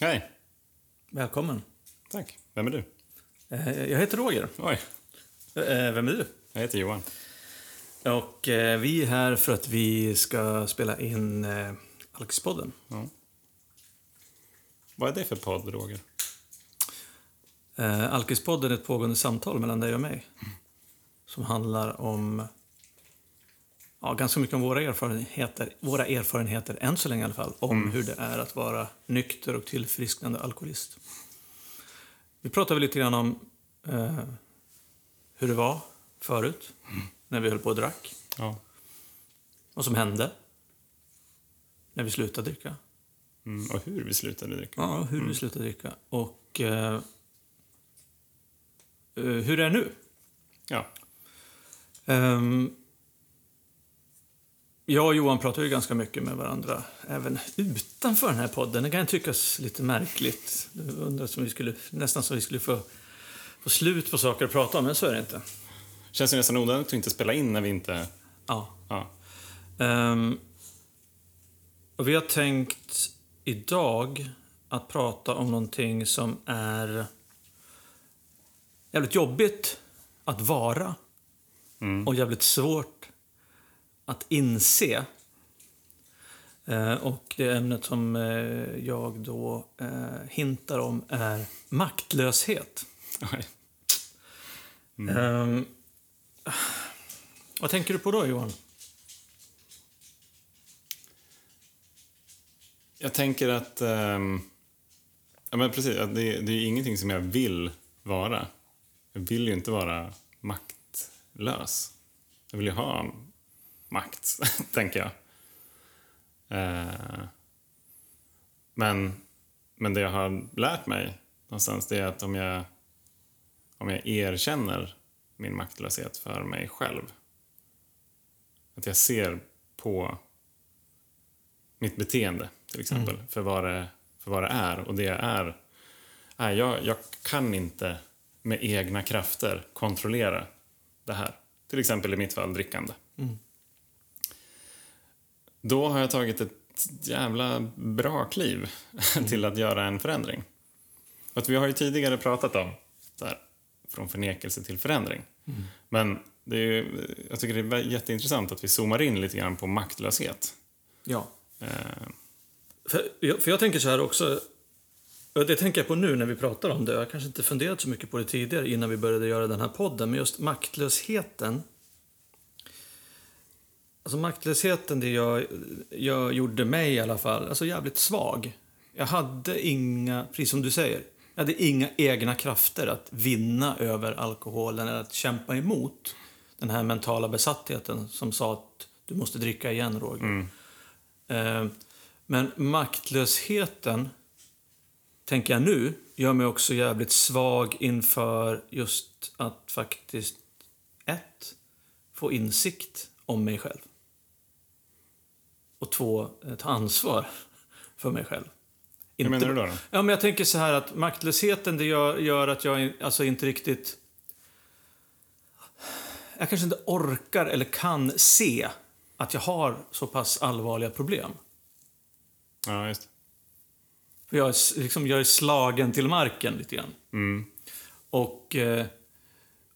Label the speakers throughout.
Speaker 1: Hej.
Speaker 2: Välkommen.
Speaker 1: Tack. Vem är du?
Speaker 2: Eh, Jag heter Roger.
Speaker 1: Oj,
Speaker 2: Eh, Vem är du?
Speaker 1: jag heter Johan.
Speaker 2: Och eh, vi är här för att vi ska spela in eh, Alkispodden.
Speaker 1: Ja. Vad är det för podd, Roger?
Speaker 2: Eh, Alkispodden är ett pågående samtal mellan dig och mig. Som handlar om ja, ganska mycket om våra erfarenheter, våra erfarenheter, än så länge i alla fall, om hur det är att vara nykter och tillfrisknande alkoholist. Vi pratar väl lite grann om eh, hur det var förut, när vi höll på och drack.
Speaker 1: Ja.
Speaker 2: Vad som hände när vi slutade dricka.
Speaker 1: Mm, och hur vi slutade dricka.
Speaker 2: Ja, hur vi slutade dricka. Och eh, eh, hur det är nu.
Speaker 1: Ja.
Speaker 2: Ehm, jag och Johan pratar ju ganska mycket med varandra även utanför den här podden. Det kan tyckas lite märkligt. Undrar som vi skulle, nästan som vi skulle få, få slut på saker att prata om, men så är det inte.
Speaker 1: Känns det nästan onödigt att inte spela in när vi inte...
Speaker 2: Ja.
Speaker 1: Ja.
Speaker 2: Ehm, och vi har tänkt idag att prata om någonting som är jävligt jobbigt att vara och jävligt svårt att inse. Eh, och det ämnet som eh, jag då eh, hintar om är maktlöshet.
Speaker 1: Oj.
Speaker 2: Ehm, vad tänker du på då, Johan?
Speaker 1: Jag tänker att... ehm, ja, men precis. Att det, det är ingenting som jag vill vara. Jag vill ju inte vara maktlös. Jag vill ju ha makt, tänker jag. Eh, men, men det jag har lärt mig någonstans det är att om jag, om jag erkänner min maktlöshet för mig själv. Att jag ser på mitt beteende till exempel för, vad det, för vad det är. Och det är, är jag, jag kan inte med egna krafter kontrollera det här. Till exempel i mitt fall drickande. Då har jag tagit ett jävla bra kliv till att göra en förändring. Att vi har ju tidigare pratat om så här, från förnekelse till förändring. Men det är ju, jag tycker det är jätteintressant att vi zoomar in lite grann på maktlöshet.
Speaker 2: Ja.
Speaker 1: Eh,
Speaker 2: För jag, för jag tänker så här också. Det tänker jag på nu när vi pratar om det. Jag har kanske inte funderat så mycket på det tidigare innan vi började göra den här podden. Men just maktlösheten. Alltså maktlösheten, det jag, jag gjorde mig i alla fall, alltså jävligt svag. Jag hade inga, precis som du säger, jag hade inga egna krafter att vinna över alkoholen eller att kämpa emot den här mentala besattheten som sa att du måste dricka igen, Roger. Eh, Men maktlösheten, tänker jag nu, gör mig också jävligt svag inför just att faktiskt, ett, få insikt om mig själv. Och två, eh, ta ansvar för mig själv.
Speaker 1: hur menar du då? då?
Speaker 2: Ja, men jag tänker så här att maktlösheten det gör, gör att jag alltså inte riktigt... Jag kanske inte orkar eller kan se att jag har så pass allvarliga problem.
Speaker 1: Ja, just.
Speaker 2: För jag är, liksom, jag är slagen till marken lite grann.
Speaker 1: Mm.
Speaker 2: Och, eh,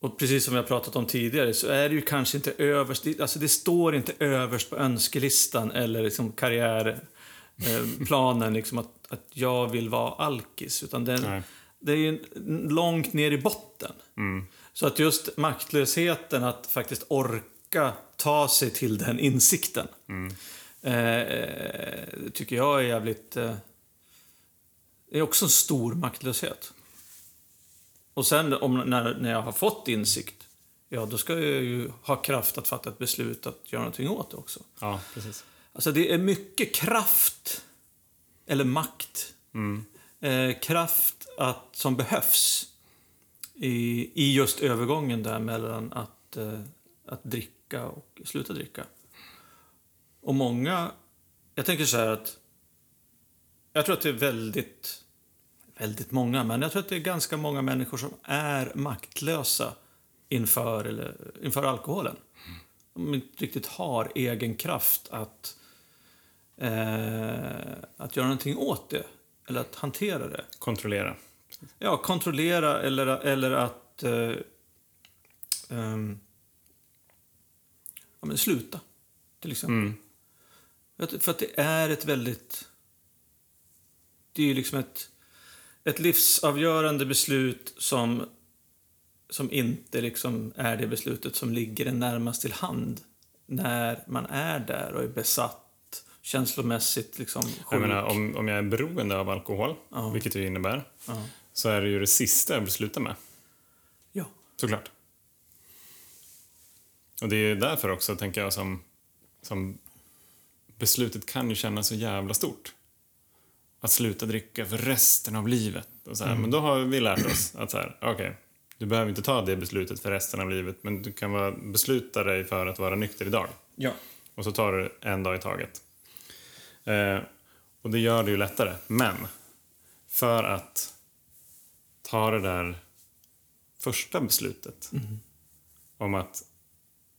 Speaker 2: och precis som vi har pratat om tidigare så är det ju kanske inte överst, alltså det står inte överst på önskelistan eller liksom karriärplanen liksom att, att jag vill vara alkis. Utan det,
Speaker 1: Nej.
Speaker 2: det är ju långt ner i botten.
Speaker 1: Mm.
Speaker 2: Så att just maktlösheten att faktiskt orka ta sig till den insikten. Eh, tycker jag är jävligt... Eh, det är också en stor maktlöshet. Och sen om, när, när jag har fått insikt, ja då ska jag ju ha kraft att fatta ett beslut att göra någonting åt det också.
Speaker 1: Ja, precis.
Speaker 2: Alltså det är mycket kraft, eller makt, eh, kraft att, som behövs i, i just övergången där mellan att, eh, att dricka och sluta dricka. Och många, jag tänker så här att jag tror att det är väldigt, väldigt många, men jag tror att det är ganska många människor som är maktlösa inför, eller, inför alkoholen. De inte riktigt har egen kraft att, eh, att göra någonting åt det. eller att hantera det.
Speaker 1: Kontrollera.
Speaker 2: Ja, kontrollera eller, eller att eh, ehm, ja, men sluta, till exempel.
Speaker 1: Mm.
Speaker 2: För att- För att det är ett väldigt... Det är ju liksom ett, ett livsavgörande beslut som, som inte liksom är det beslutet som ligger en närmast till hand när man är där och är besatt, känslomässigt liksom sjuk.
Speaker 1: Jag menar, om, om jag är beroende av alkohol,
Speaker 2: Ja.
Speaker 1: vilket det innebär,
Speaker 2: Ja.
Speaker 1: så är det ju det sista jag beslutar med.
Speaker 2: Ja.
Speaker 1: Såklart. Och det är därför också, tänker jag, som, som beslutet kan ju kännas så jävla stort. Att sluta dricka för resten av livet. Och så här. Men då har vi lärt oss att så här, okej, du behöver inte ta det beslutet för resten av livet, men du kan vara, besluta dig för att vara nykter idag.
Speaker 2: ja.
Speaker 1: Och så tar du en dag i taget. Eh, och det gör det ju lättare. Men för att ta det där första beslutet om, att,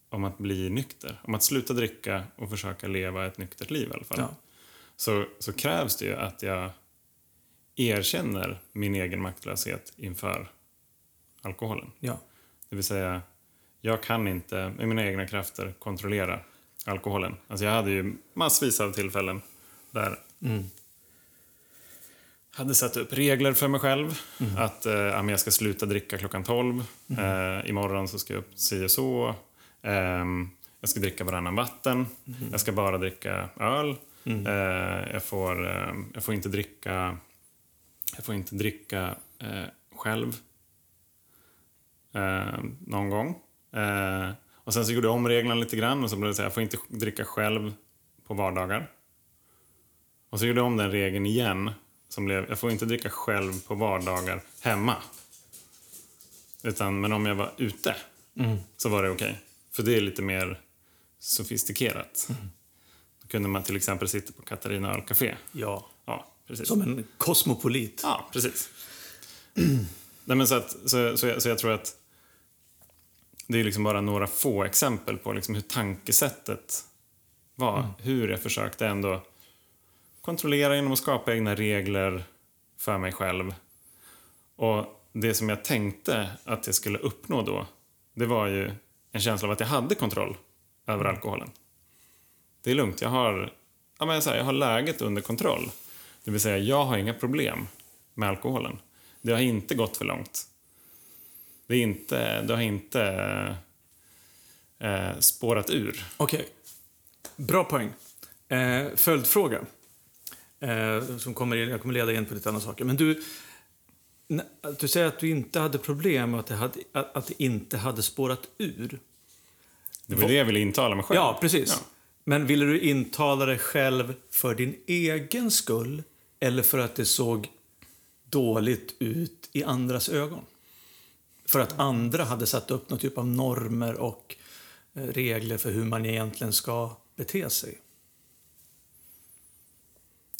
Speaker 1: om att bli nykter, om att sluta dricka och försöka leva ett nyktert liv i alla fall.
Speaker 2: Ja.
Speaker 1: Så, så krävs det ju att jag erkänner min egen maktlöshet inför alkoholen.
Speaker 2: ja.
Speaker 1: Det vill säga, jag kan inte med mina egna krafter kontrollera alkoholen. Alltså jag hade ju massvis av tillfällen där
Speaker 2: Mm.
Speaker 1: hade satt upp regler för mig själv.
Speaker 2: Mm.
Speaker 1: Att eh, men jag ska sluta dricka klockan 12. Eh, imorgon så ska jag upp si och så. Ehm, jag ska dricka varannan vatten.
Speaker 2: Mm.
Speaker 1: Jag ska bara dricka öl. Eh, jag, får, eh, jag får inte dricka, jag får inte dricka eh, själv eh, någon gång. Eh, och sen så gjorde jag om reglerna lite grann och så blev det så här, jag får inte dricka själv på vardagar. Och så gjorde jag om den regeln igen. Som blev, jag får inte dricka själv på vardagar hemma. Utan, men om jag var ute så var det okej. För det är lite mer sofistikerat. Då kunde man till exempel sitta på Katarina ölcafé.
Speaker 2: ja.
Speaker 1: Ja, precis.
Speaker 2: Som en kosmopolit.
Speaker 1: Ja, precis. Nej, men så, att, så, så, jag, så jag tror att det är liksom bara några få exempel på liksom hur tankesättet var. Hur jag försökte ändå kontrollera genom att skapa egna regler för mig själv. Och det som jag tänkte att jag skulle uppnå då, det var ju en känsla av att jag hade kontroll över alkoholen. Det är lugnt, jag har, ja, men så här, jag har läget under kontroll. Det vill säga, jag har inga problem med alkoholen. Det har inte gått för långt. Det, är inte, det har inte eh, spårat ur.
Speaker 2: Okej. Bra poäng. Eh, följdfråga. Eh, som kommer, jag kommer leda in på lite andra saker. Men du, du säger att du inte hade problem och att det, hade, att det inte hade spårat ur.
Speaker 1: Det var det jag ville intala mig själv.
Speaker 2: Ja, precis.
Speaker 1: Ja.
Speaker 2: Men ville du intala dig själv för din egen skull eller för att det såg dåligt ut i andras ögon? För att andra hade satt upp någon typ av normer och eh, regler för hur man egentligen ska bete sig.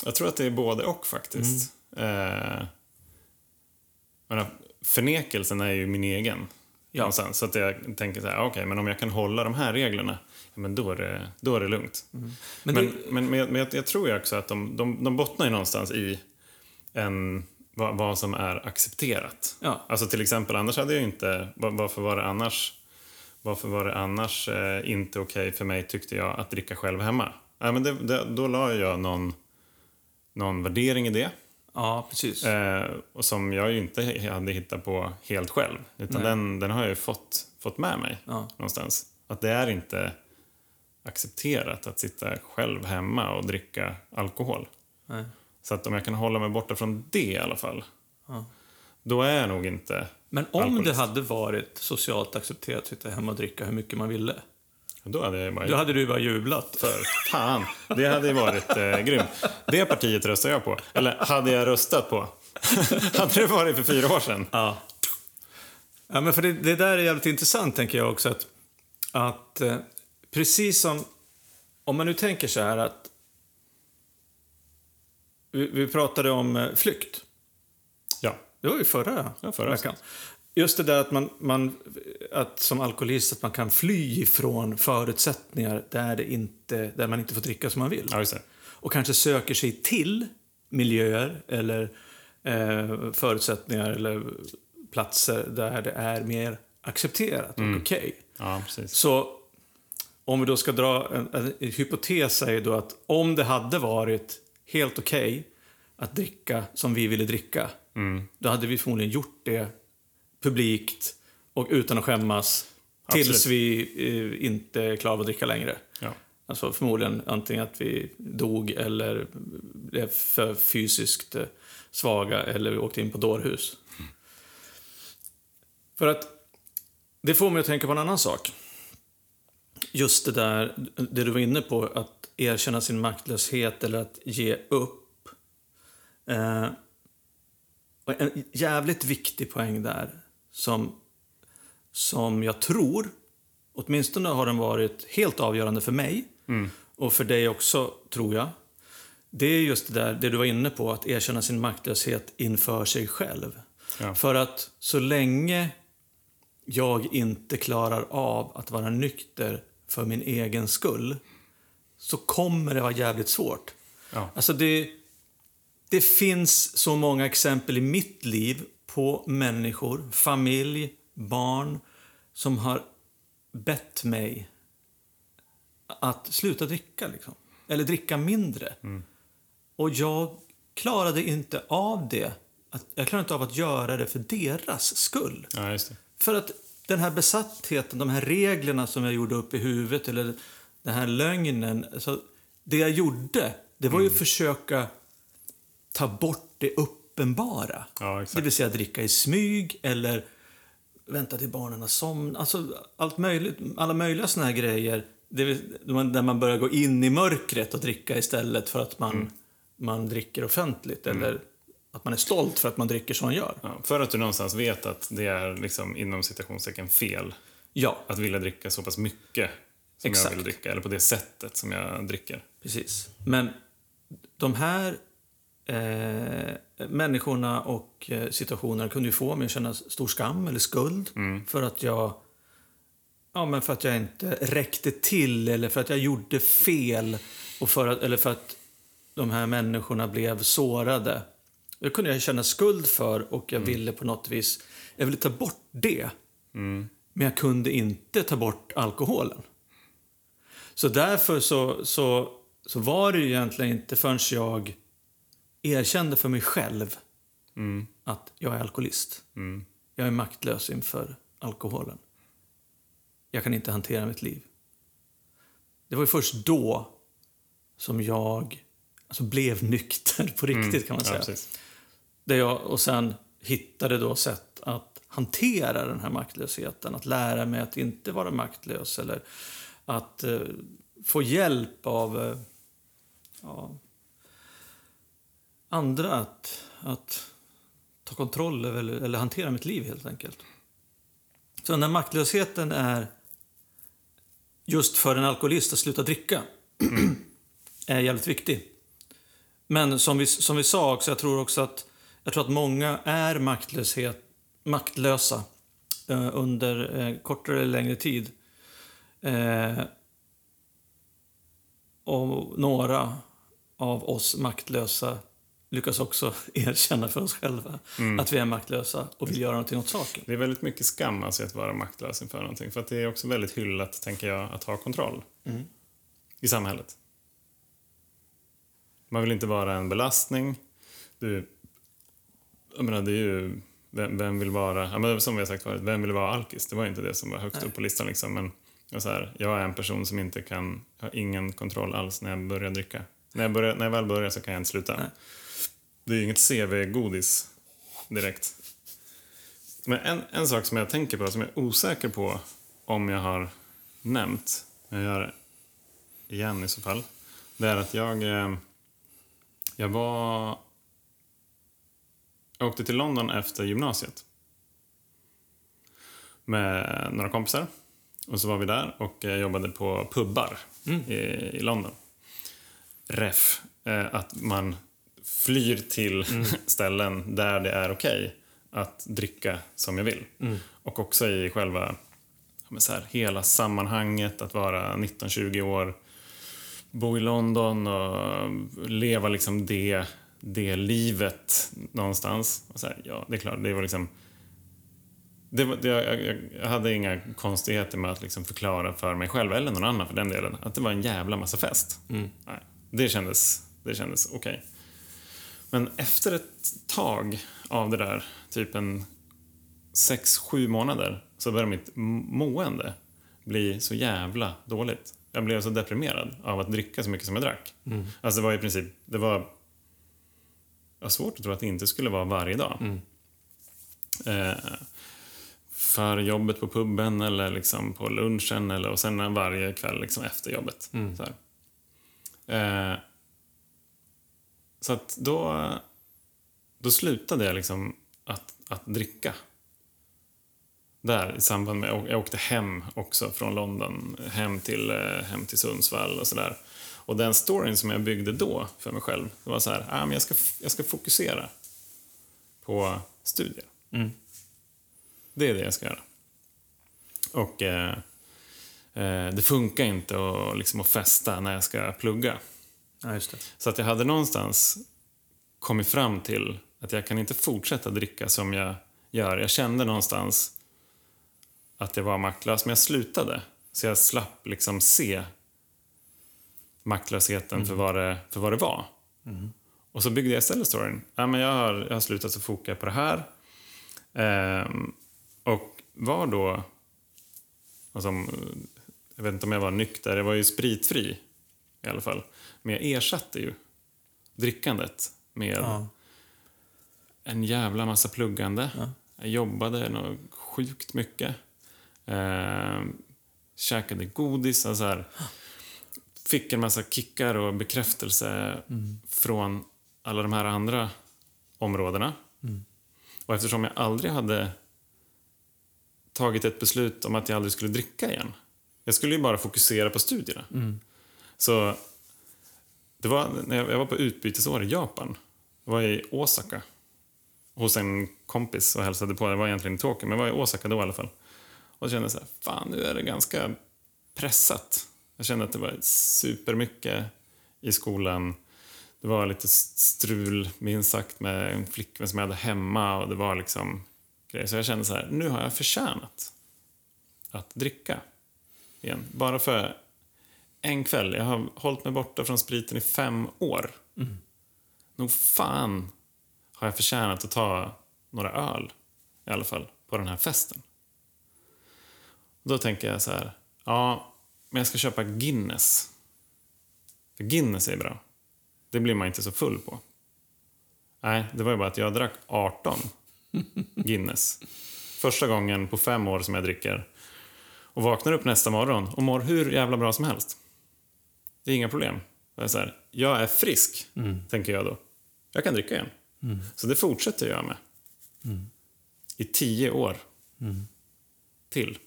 Speaker 1: Jag tror att det är både och faktiskt. Eh, men förnekelsen är ju min egen.
Speaker 2: Ja.
Speaker 1: Så att jag tänker så här, okej, men om jag kan hålla de här reglerna, men då är det, då är det lugnt.
Speaker 2: Men
Speaker 1: Men,
Speaker 2: det-
Speaker 1: men, men, jag, men jag, jag tror ju också att de, de, de bottnar ju någonstans i en, vad, vad som är accepterat.
Speaker 2: Ja.
Speaker 1: Alltså till exempel, annars hade jag inte, var- varför var det annars, varför var det annars eh, inte okej för mig, tyckte jag, att dricka själv hemma? Ja, men det, det, då la jag någon, någon värdering i det.
Speaker 2: Ja, precis.
Speaker 1: Eh, och som jag ju inte hade hittat på helt själv. Utan den, den har jag ju fått, fått med mig
Speaker 2: Ja.
Speaker 1: någonstans. Att det är inte accepterat att sitta själv hemma och dricka alkohol.
Speaker 2: Nej.
Speaker 1: Så att om jag kan hålla mig borta från det i alla fall.
Speaker 2: Ja.
Speaker 1: Då är jag nog inte...
Speaker 2: Men om
Speaker 1: alkoholist.
Speaker 2: det hade varit socialt accepterat att sitta hemma och dricka hur mycket man ville,
Speaker 1: Då hade jag bara...
Speaker 2: då hade du bara jublat.
Speaker 1: För fan, det hade ju varit eh, grymt. Det partiet röstar jag på. Eller hade jag röstat på? hade det varit för fyra år sedan?
Speaker 2: Ja. ja men för det, det där är jävligt intressant, tänker jag också. Att, att eh, precis som... Om man nu tänker så här att... Vi, vi pratade om eh, flykt.
Speaker 1: Ja.
Speaker 2: Det var ju förra,
Speaker 1: Ja, förra
Speaker 2: veckan. Just det där att man, man att som alkoholist att man kan fly ifrån förutsättningar där, det inte, där man inte får dricka som man vill.
Speaker 1: ja.
Speaker 2: Och kanske söker sig till miljöer eller eh, förutsättningar eller platser där det är mer accepterat och okej.
Speaker 1: Ja, precis.
Speaker 2: Så om vi då ska dra en, en, en hypotes är ju då att om det hade varit helt okej att dricka som vi ville dricka, då hade vi förmodligen gjort det publikt och utan att skämmas tills
Speaker 1: Absolut.
Speaker 2: vi eh, inte klarar av att dricka längre.
Speaker 1: Ja.
Speaker 2: Alltså förmodligen antingen att vi dog eller blev för fysiskt eh, svaga eller åkte in på dårhus. För att det får mig att tänka på en annan sak. Just det där, det du var inne på, att erkänna sin maktlöshet eller att ge upp. Eh, en jävligt viktig poäng där som, som jag tror, åtminstone har den varit helt avgörande för mig och för dig också, tror jag. Det är just det där, det du var inne på, att erkänna sin maktlöshet inför sig själv.
Speaker 1: Ja.
Speaker 2: För att så länge jag inte klarar av att vara nykter för min egen skull så kommer det vara jävligt svårt.
Speaker 1: Ja.
Speaker 2: Alltså det, det finns så många exempel i mitt liv på människor, familj, barn som har bett mig att sluta dricka. Liksom. Eller dricka mindre. Och jag klarade inte av det. Jag klarade inte av att göra det för deras skull.
Speaker 1: ja.
Speaker 2: För att den här besattheten, de här reglerna som jag gjorde upp i huvudet eller den här lögnen. Alltså, det jag gjorde, det var ju att försöka ta bort det uppenbara.
Speaker 1: Ja,
Speaker 2: Det vill säga dricka i smyg eller vänta till barnen har somnat. Alltså allt möjligt, alla möjliga såna här grejer. Det vill, där man börjar gå in i mörkret och dricka istället för att man, man dricker offentligt. Eller att man är stolt för att man dricker som man gör.
Speaker 1: Ja, för att du någonstans vet att det är liksom inom citationstecken fel
Speaker 2: Ja,
Speaker 1: att vilja dricka så pass mycket som
Speaker 2: Exakt.
Speaker 1: jag vill dricka, eller på det sättet som jag dricker.
Speaker 2: precis. Men de här eh, människorna och eh, situationerna kunde ju få mig att känna stor skam eller skuld för att jag Ja, men för att jag inte räckte till eller för att jag gjorde fel och för att, eller för att de här människorna blev sårade. Det kunde jag känna skuld för och jag ville på något vis jag ville ta bort det. Men jag kunde inte ta bort alkoholen. Så därför så, så, så var det ju egentligen inte förrän jag erkände för mig själv att jag är alkoholist. Jag är maktlös inför alkoholen. Jag kan inte hantera mitt liv. Det var ju först då som jag alltså, blev nykter på riktigt kan man
Speaker 1: Ja,
Speaker 2: säga.
Speaker 1: precis.
Speaker 2: Där jag, och sen hittade då sätt att hantera den här maktlösheten. Att lära mig att inte vara maktlös eller att eh, få hjälp av eh, ja, andra att, att ta kontroll över eller, eller hantera mitt liv helt enkelt. Så den här maktlösheten är just för en alkoholist att sluta dricka är jävligt viktig. Men som vi, som vi sa också, jag tror också att, jag tror att många är maktlöshet, maktlösa eh, under eh, kortare eller längre tid. Eh, och några av oss maktlösa lyckas också erkänna för oss själva att vi är maktlösa och vill göra någonting åt saken.
Speaker 1: Det är väldigt mycket skam alltså, att vara maktlös inför någonting. För att det är också väldigt hyllat, tänker jag, att ha kontroll i samhället. Man vill inte vara en belastning. Du, jag menar, det är ju... Vem, vem vill vara... Ja, men som vi har sagt förut, vem vill vara alkis? Det var ju inte det som var högst upp på listan. Liksom. Men jag, så här, jag är en person som inte kan... Har ingen kontroll alls när jag börjar dricka. När jag, börjar, när jag väl börjar så kan jag inte sluta.
Speaker 2: Nej.
Speaker 1: Det är ju inget CV-godis direkt. Men en, en sak som jag tänker på, som jag är osäker på om jag har nämnt, men jag gör det igen i så fall, det är att jag, eh, jag var... Jag åkte till London efter gymnasiet med några kompisar. Och så var vi där och eh, jobbade på pubbar i, i London. Ref, eh, att man flyr till ställen där det är okej att dricka som jag vill. Och också i själva så här, hela sammanhanget, att vara 19-20 år, bo i London och leva liksom det, det livet någonstans. Och så här, ja, det är klart, det var liksom... Det var, det, jag, jag hade inga konstigheter med att liksom förklara för mig själv, eller någon annan för den delen, att det var en jävla massa fest. Nej, det kändes, det kändes okej. Okay. Men efter ett tag av det där, typ en sex, sju månader, så började mitt mående bli så jävla dåligt. Jag blev så deprimerad av att dricka så mycket som jag drack. Mm. Alltså det var i princip, det var... Jag har svårt att tro att det inte skulle vara varje dag. Mm. Eh, för jobbet på puben eller liksom på lunchen eller, och sen varje kväll liksom efter jobbet. Mm. Så, eh, så att då, då slutade jag liksom att, att dricka där i samband med, jag åkte hem också från London, hem till, eh, hem till Sundsvall och sådär. Och den storyn som jag byggde då för mig själv, det var så här, ah, men jag, ska, jag ska fokusera på studier. Mm. Det är det jag ska göra. Och eh, eh, det funkar inte att, liksom, att festa när jag ska plugga.
Speaker 2: Ja,
Speaker 1: så att jag hade någonstans kommit fram till att jag kan inte fortsätta dricka som jag gör. Jag kände någonstans att jag var maktlös, men jag slutade. Så jag slapp liksom se maktlösheten mm. för, vad det, för vad det var. Mm. Och så byggde jag istället storyn. Ja, men jag, har, jag har slutat att foka på det här. Ehm, och var då... Alltså, jag vet inte om jag var nykter, jag var ju spritfri i alla fall. Men jag ersatte ju drickandet med ja. en jävla massa pluggande. Ja. Jag jobbade nog sjukt mycket. Eh, käkade godis. Alltså här, fick en massa kickar och bekräftelse mm. från alla de här andra områdena. Mm. Och eftersom jag aldrig hade tagit ett beslut om att jag aldrig skulle dricka igen. Jag skulle ju bara fokusera på studierna. Mm. Så det var när jag var på utbytesår i Japan. Jag var i Osaka hos en kompis och hälsade på. Det var egentligen i Tokyo, men jag var i Osaka då i alla fall. Och kände så här, fan nu är det ganska pressat. Jag kände att det var supermycket i skolan. Det var lite strul, minst sagt, med en flickvän som jag hade hemma och det var liksom grejer. Så jag kände så här, nu har jag förtjänat att dricka igen. Bara för en kväll. Jag har hållit mig borta från spriten i fem år. Mm. Nog fan har jag förtjänat att ta några öl i alla fall på den här festen. Då tänker jag så här, ja, men jag ska köpa Guinness. För Guinness är bra. Det blir man inte så full på. Nej, det var ju bara att jag drack 18 Guinness. Första gången på fem år som jag dricker. Och vaknar upp nästa morgon och mår hur jävla bra som helst. Det är inga problem. Jag är, så här, jag är frisk, mm. tänker jag då. Jag kan dricka igen. Mm. Så det fortsätter jag med. Mm. I tio år. Mm. Till.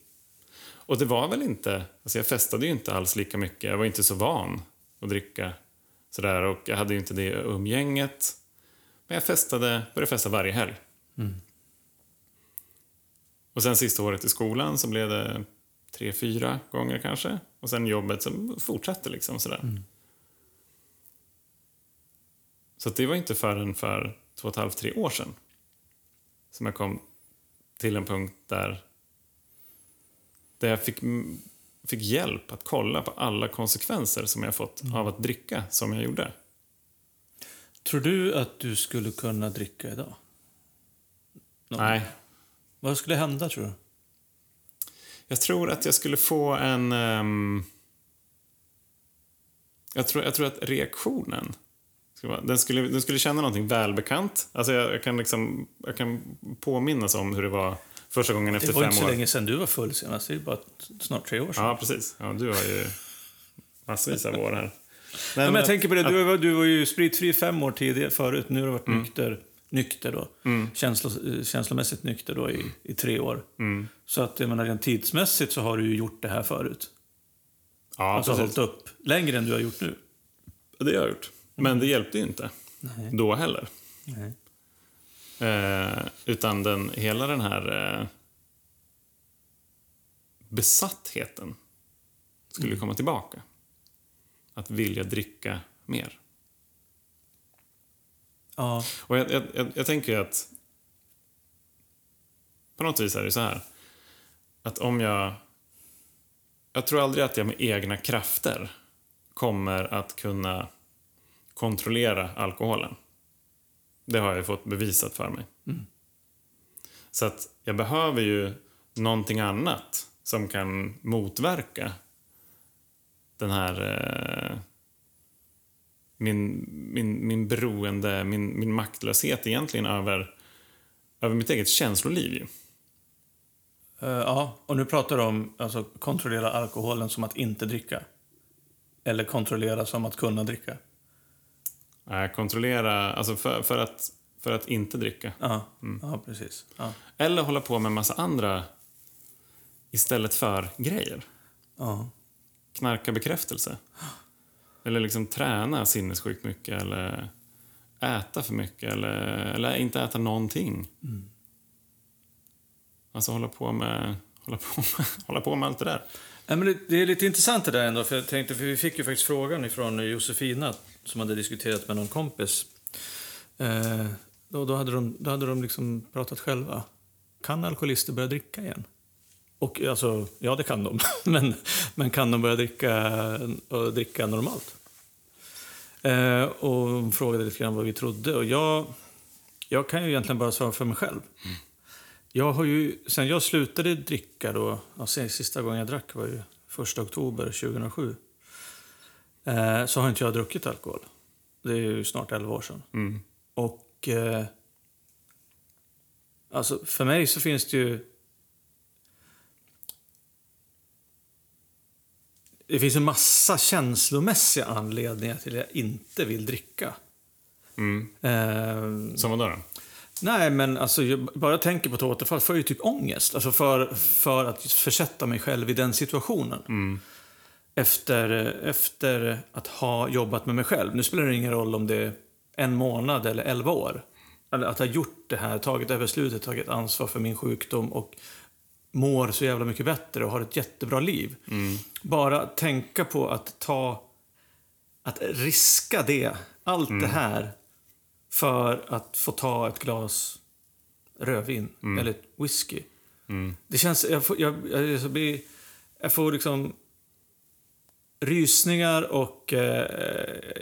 Speaker 1: Och det var väl inte, alltså jag festade ju inte alls lika mycket. Jag var inte så van att dricka sådär och jag hade ju inte det umgänget. Men jag festade, började festa varje helg. Mm. Och sen sista året i skolan så blev det tre, fyra gånger kanske. Och sen jobbet som fortsatte liksom sådär. Mm. Så det var inte förrän för två och ett halvt, tre år sedan som jag kom till en punkt där där jag fick, fick hjälp att kolla på alla konsekvenser som jag fått mm. av att dricka som jag gjorde.
Speaker 2: Tror du att du skulle kunna dricka idag?
Speaker 1: Någon? Nej.
Speaker 2: Vad skulle hända, tror du?
Speaker 1: Jag tror att jag skulle få en... Um, jag, tror, jag tror att reaktionen... Den skulle, den skulle känna någonting välbekant. Alltså jag, jag, kan liksom, jag kan påminnas om hur det var Första gången efter fem år.
Speaker 2: Det var inte så länge sedan du var full senast. Det är bara snart tre år sedan.
Speaker 1: Ja, precis. Ja, du har ju massvis av år här.
Speaker 2: Ja, men jag tänker på det, du var, du var ju spritfri fem år tidigare förut. Nu har du varit mm. nykter, nykter då. Mm. Känslo, känslomässigt nykter då i, i tre år. Mm. Så att jag menar, rent tidsmässigt så har du ju gjort det här förut. Ja, alltså precis. hållit upp längre än du har gjort nu.
Speaker 1: Det har jag gjort. Men det hjälpte ju inte Nej. då heller. Nej. Eh, utan den, hela den här eh, besattheten skulle mm. komma tillbaka. Att vilja dricka mer.
Speaker 2: Ja.
Speaker 1: Och jag, jag, jag, jag tänker att på något vis är det så här att om jag... Jag tror aldrig att jag med egna krafter kommer att kunna kontrollera alkoholen. Det har jag ju fått bevisat för mig. Så att jag behöver ju någonting annat som kan motverka den här... Eh, min, min, min beroende, min, min maktlöshet egentligen över, över mitt eget känsloliv. Ju.
Speaker 2: Eh, ja, och nu pratar du om alltså, kontrollera alkoholen som att inte dricka. Eller kontrollera som att kunna dricka.
Speaker 1: Eh, kontrollera, alltså för, för, att, för att inte dricka.
Speaker 2: Ja, ja precis. Ja.
Speaker 1: Eller hålla på med en massa andra istället för grejer.
Speaker 2: Ja.
Speaker 1: Knarka bekräftelse. Eller liksom träna sinnessjukt mycket eller äta för mycket eller, eller inte äta någonting. Alltså hålla på med, hålla på med, hålla på med allt det där.
Speaker 2: Ja, men det, är lite intressant det där ändå, för jag tänkte, för vi fick ju faktiskt frågan ifrån Josefina som hade diskuterat med någon kompis. Eh, då, då hade de, då hade de liksom pratat själva. Kan alkoholister börja dricka igen? Och alltså, ja det kan de. men, men kan de börja dricka, och dricka normalt? Eh, och hon frågade lite grann vad vi trodde. Och jag, jag kan ju egentligen bara svara för mig själv. Mm. Jag har ju, sen jag slutade dricka då, sen sista gången jag drack var ju 1 oktober 2007. Eh, så har inte jag druckit alkohol. Det är ju snart 11 år sedan.
Speaker 1: Mm.
Speaker 2: Och eh, alltså för mig så finns det ju... Det finns en massa känslomässiga anledningar till att jag inte vill dricka.
Speaker 1: Mm.
Speaker 2: Eh,
Speaker 1: Som vadå då?
Speaker 2: Nej, men alltså, jag bara tänker på ett återfall får jag ju typ ångest. Alltså för, för att försätta mig själv i den situationen. Efter, efter att ha jobbat med mig själv. Nu spelar det ingen roll om det är en månad eller elva år. Eller att ha gjort det här, tagit det här beslutet, tagit ansvar för min sjukdom och mår så jävla mycket bättre och har ett jättebra liv. Bara tänka på att ta, att riska det, allt det här för att få ta ett glas rödvin eller ett whisky. Det känns... Jag får, jag, jag, jag, blir, jag får liksom rysningar och eh,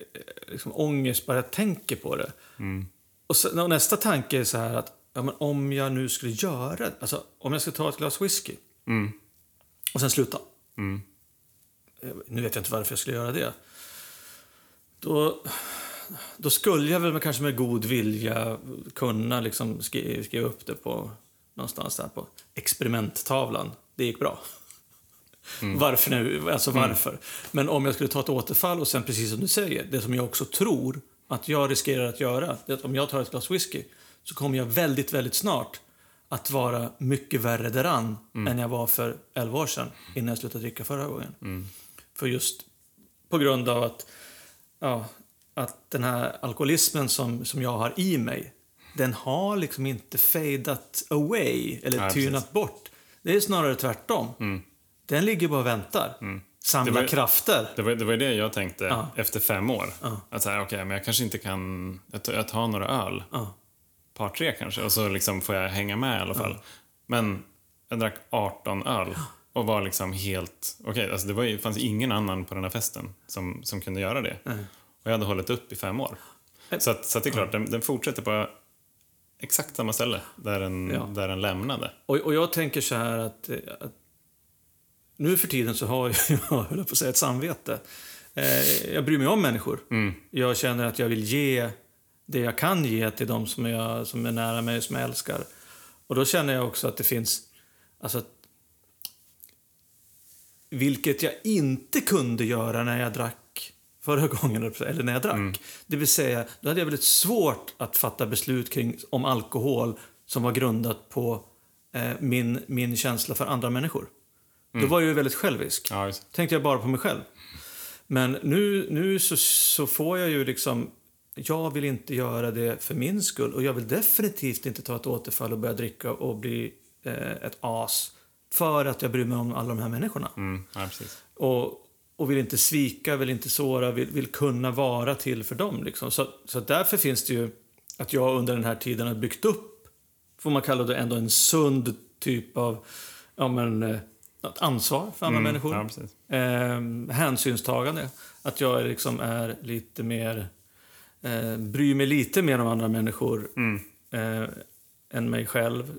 Speaker 2: liksom ångest bara jag tänker på det. Och, så, och nästa tanke är så här att ja, men om jag nu skulle göra alltså om jag skulle ta ett glas whisky och sen sluta. Eh, Nu vet jag inte varför jag skulle göra det. Då, då skulle jag väl kanske med god vilja kunna liksom skriva, skriva upp det på någonstans där på experimenttavlan. Det gick bra. Varför nu? Alltså varför? Men om jag skulle ta ett återfall och sen precis som du säger, det som jag också tror att jag riskerar att göra, det att om jag tar ett glas whisky så kommer jag väldigt, väldigt snart att vara mycket värre däran än jag var för 11 år sedan innan jag slutade dricka förra gången. För just på grund av att, ja, att den här alkoholismen som, som jag har i mig, den har liksom inte fadat away eller
Speaker 1: Nej,
Speaker 2: tynat
Speaker 1: precis.
Speaker 2: bort. Det är snarare tvärtom. Den ligger bara och väntar. Samla
Speaker 1: Det var-
Speaker 2: krafter.
Speaker 1: Det var, det var det jag tänkte
Speaker 2: Ja.
Speaker 1: efter fem år. Att så här, okej, men jag kanske inte kan... Jag tar, jag tar några öl.
Speaker 2: Ja.
Speaker 1: Par tre kanske. Och så liksom får jag hänga med i alla fall. Men jag drack 18 öl. Och var liksom helt... Okej, alltså det var, fanns ingen annan på den här festen som, som kunde göra det. Och jag hade hållit upp i fem år. Så, att, så att det är klart, den, den fortsätter på exakt samma ställe där den,
Speaker 2: Ja.
Speaker 1: där den lämnade.
Speaker 2: Och, och jag tänker så här att, eh, att nu för tiden så har jag, jag höll på att säga, ett samvete. Eh, jag bryr mig om människor. Jag känner att jag vill ge det jag kan ge till de som, jag, som är nära mig, som jag älskar. Och då känner jag också att det finns... Alltså, vilket jag inte kunde göra när jag drack förra gången, eller när jag drack. Det vill säga, då hade jag väldigt svårt att fatta beslut kring, om alkohol som var grundat på eh, min, min känsla för andra människor. Då var jag ju väldigt självisk.
Speaker 1: Ja, just.
Speaker 2: tänkte jag bara på mig själv. Men nu, nu så, så får jag ju liksom... Jag vill inte göra det för min skull och jag vill definitivt inte ta ett återfall och börja dricka och bli eh, ett as för att jag bryr mig om alla de här människorna.
Speaker 1: Mm, ja.
Speaker 2: Och, och vill inte svika, vill inte såra, vill, vill kunna vara till för dem. Liksom. Så, så därför finns det ju att jag under den här tiden har byggt upp, får man kalla det ändå en sund typ av ja, men, eh, ansvar för andra människor.
Speaker 1: Ja.
Speaker 2: Eh, hänsynstagande. Att jag liksom är lite mer... Eh, bryr mig lite mer om andra människor eh, än mig själv.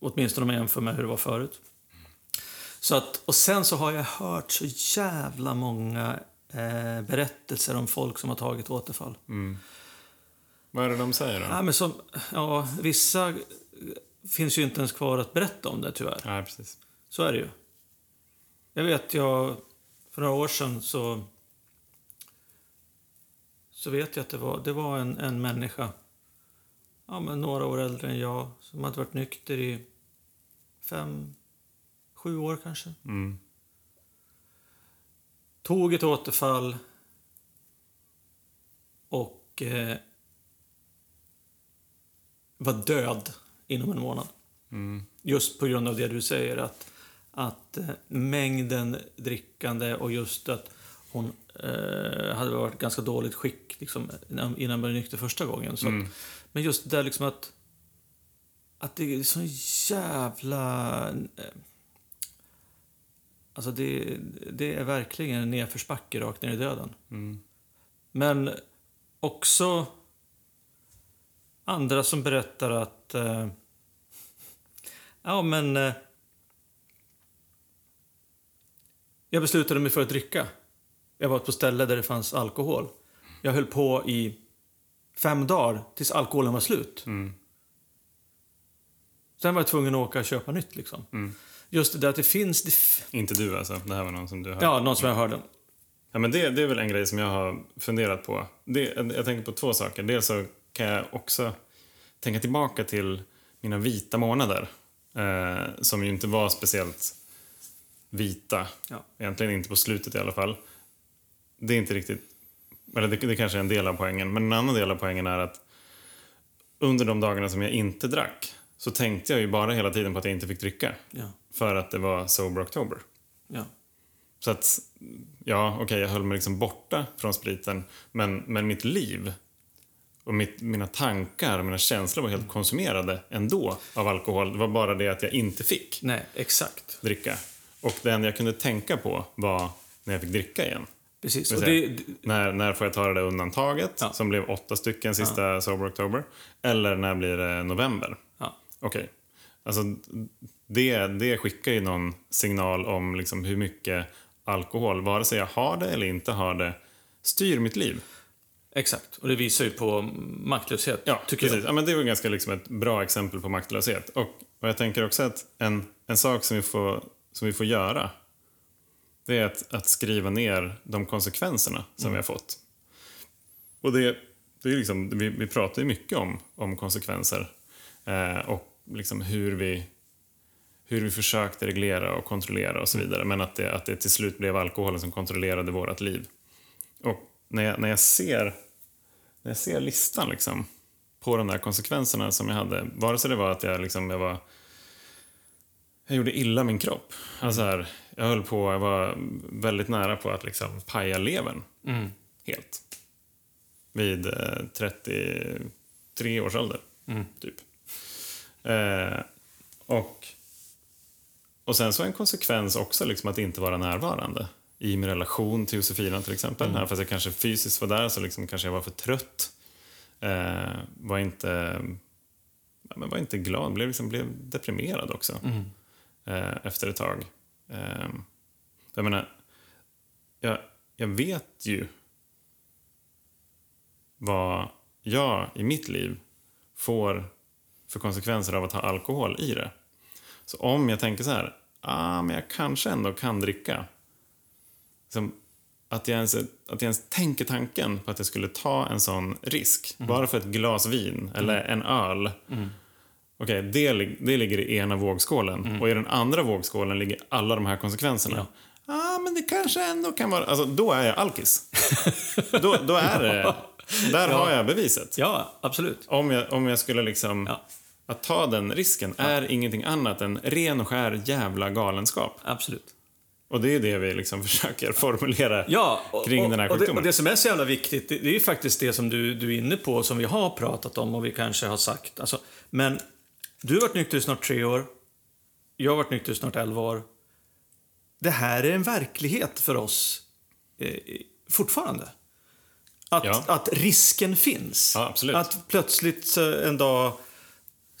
Speaker 2: Åtminstone om jag jämför med hur det var förut. Så att, och sen så har jag hört så jävla många eh, berättelser om folk som har tagit återfall.
Speaker 1: Vad är det de säger då?
Speaker 2: Ja, men som, ja, vissa finns ju inte ens kvar att berätta om det tyvärr.
Speaker 1: Ja, precis.
Speaker 2: Så är det ju. Jag vet, jag, för några år sedan så, så vet jag att det var, det var en, en människa, ja, men några år äldre än jag, som hade varit nykter i fem, sju år kanske.
Speaker 1: Mm.
Speaker 2: Tog ett återfall och eh, var död inom en månad.
Speaker 1: Mm.
Speaker 2: Just på grund av det du säger, att, att eh, mängden drickande och just att hon eh, hade varit ganska dåligt skick liksom, innan hon blev nykter första gången. Så
Speaker 1: Mm.
Speaker 2: att, men just det där liksom att, att det är så jävla... Eh, alltså det, det är verkligen en nedförsbacke rakt ner i döden.
Speaker 1: Mm.
Speaker 2: Men också andra som berättar att... Eh, ja, men... Eh, jag beslutade mig för att dricka. Jag var på ett ställe där det fanns alkohol. Jag höll på i fem dagar tills alkoholen var slut.
Speaker 1: Mm.
Speaker 2: Sen var jag tvungen att åka och köpa nytt. Liksom.
Speaker 1: Mm.
Speaker 2: Just det där att det finns... Det
Speaker 1: Inte du alltså, det här var någon som du hörde.
Speaker 2: ja, något som jag hörde.
Speaker 1: Ja, men det, det är väl en grej som jag har funderat på. Det, jag tänker på två saker. Dels så kan jag också tänka tillbaka till mina vita månader. Eh, som ju inte var speciellt vita.
Speaker 2: Ja.
Speaker 1: Egentligen inte på slutet i alla fall. Det är inte riktigt... Eller det, det kanske är en del av poängen. Men en annan del av poängen är att under de dagarna som jag inte drack så tänkte jag ju bara hela tiden på att jag inte fick dricka.
Speaker 2: Ja,
Speaker 1: För att det var Sober October.
Speaker 2: ja.
Speaker 1: Så att, ja, okej, jag höll mig liksom borta från spriten. Men, men mitt liv och mitt, mina tankar och mina känslor var helt konsumerade ändå av alkohol. Det var bara det att jag inte fick
Speaker 2: Nej, exakt.
Speaker 1: dricka. Och det enda jag kunde tänka på var när jag fick dricka igen.
Speaker 2: Precis. Och det,
Speaker 1: När, när får jag ta det där undantaget,
Speaker 2: Ja.
Speaker 1: som blev åtta stycken sista Sober October? Eller när blir det november?
Speaker 2: ja,
Speaker 1: Okej. Alltså, det, det skickar ju någon signal om liksom hur mycket alkohol, vare sig jag har det eller inte har det, styr mitt liv.
Speaker 2: exakt. Och det visar ju på maktlöshet,
Speaker 1: Ja,
Speaker 2: tycker
Speaker 1: precis. Ja, men det är ganska liksom ett bra exempel på maktlöshet. Och, och jag tänker också att en, en sak som vi, får, som vi får göra, det är att, att skriva ner de konsekvenserna som vi har fått. Och det, det är liksom, vi, vi pratar ju mycket om, om konsekvenser eh, och liksom hur vi hur vi försökte reglera och kontrollera och så vidare. Men att det, att det till slut blev alkoholen som kontrollerade vårt liv. Och när jag, när jag, ser, när jag ser listan liksom, på de där konsekvenserna som jag hade, vare sig det var att jag, liksom, jag var jag gjorde illa min kropp. Alltså här, jag höll på, jag var väldigt nära på att liksom paja levern.
Speaker 2: Mm.
Speaker 1: Helt. Vid eh, 33 års ålder,
Speaker 2: Mm.
Speaker 1: typ. Eh, och, och sen så en konsekvens också liksom att inte vara närvarande. I min relation till Josefina till exempel. Även fast jag kanske fysiskt var där så liksom kanske jag var för trött. Eh, var inte ja, men var inte glad, blev, liksom, blev deprimerad också.
Speaker 2: Mm.
Speaker 1: Eh, efter ett tag. Eh, jag menar, jag, jag vet ju vad jag i mitt liv får för konsekvenser av att ha alkohol i det. Så om jag tänker så här, ah, men jag kanske ändå kan dricka. Liksom, att, jag ens, att jag ens tänker tanken på att jag skulle ta en sån risk, bara för ett glas vin eller en öl. Okej, det, lig- det ligger i ena vågskålen. Och i den andra vågskålen ligger alla de här konsekvenserna. Ja, ah, men det kanske ändå kan vara... Alltså, då är jag alkis. då, då är det... Där har jag beviset.
Speaker 2: Ja, absolut.
Speaker 1: Om jag, om jag skulle liksom...
Speaker 2: Ja.
Speaker 1: Att ta den risken är ingenting annat än ren och skär jävla galenskap.
Speaker 2: Absolut.
Speaker 1: Och det är det vi liksom försöker formulera
Speaker 2: Ja, och,
Speaker 1: kring den här
Speaker 2: och, och, det,
Speaker 1: sjukdomen.
Speaker 2: och det som är så jävla viktigt, det, det är faktiskt det som du, du är inne på, som vi har pratat om och vi kanske har sagt. Alltså, men du har varit nykter i snart tre år. Jag har varit nykter i snart elva år. Det här är en verklighet för oss eh, fortfarande. Att,
Speaker 1: Ja.
Speaker 2: att risken finns.
Speaker 1: Ja.
Speaker 2: Att plötsligt en dag...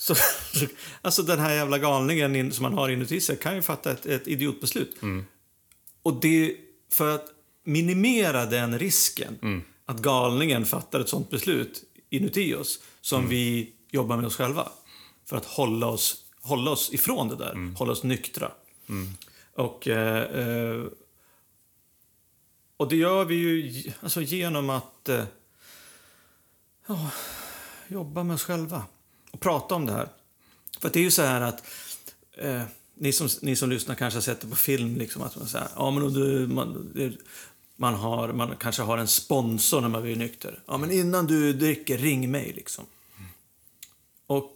Speaker 2: Så, alltså den här jävla galningen in, som man har inuti sig kan ju fatta ett, ett idiotbeslut.
Speaker 1: Mm.
Speaker 2: Och det, för att minimera den risken,
Speaker 1: Mm.
Speaker 2: att galningen fattar ett sånt beslut inuti oss, som
Speaker 1: Mm.
Speaker 2: vi jobbar med oss själva. För att hålla oss, hålla oss ifrån det där,
Speaker 1: Mm.
Speaker 2: hålla oss nyktra. Och, eh, eh, och det gör vi ju alltså, genom att eh, jobba med oss själva och prata om det här. För det är ju så här att eh, ni, som, ni som lyssnar kanske har sett det på film, liksom, att man säger ja, men du, man, man, har, man kanske har en sponsor när man blir nykter. Ja, men innan du dricker, ring mig liksom. Och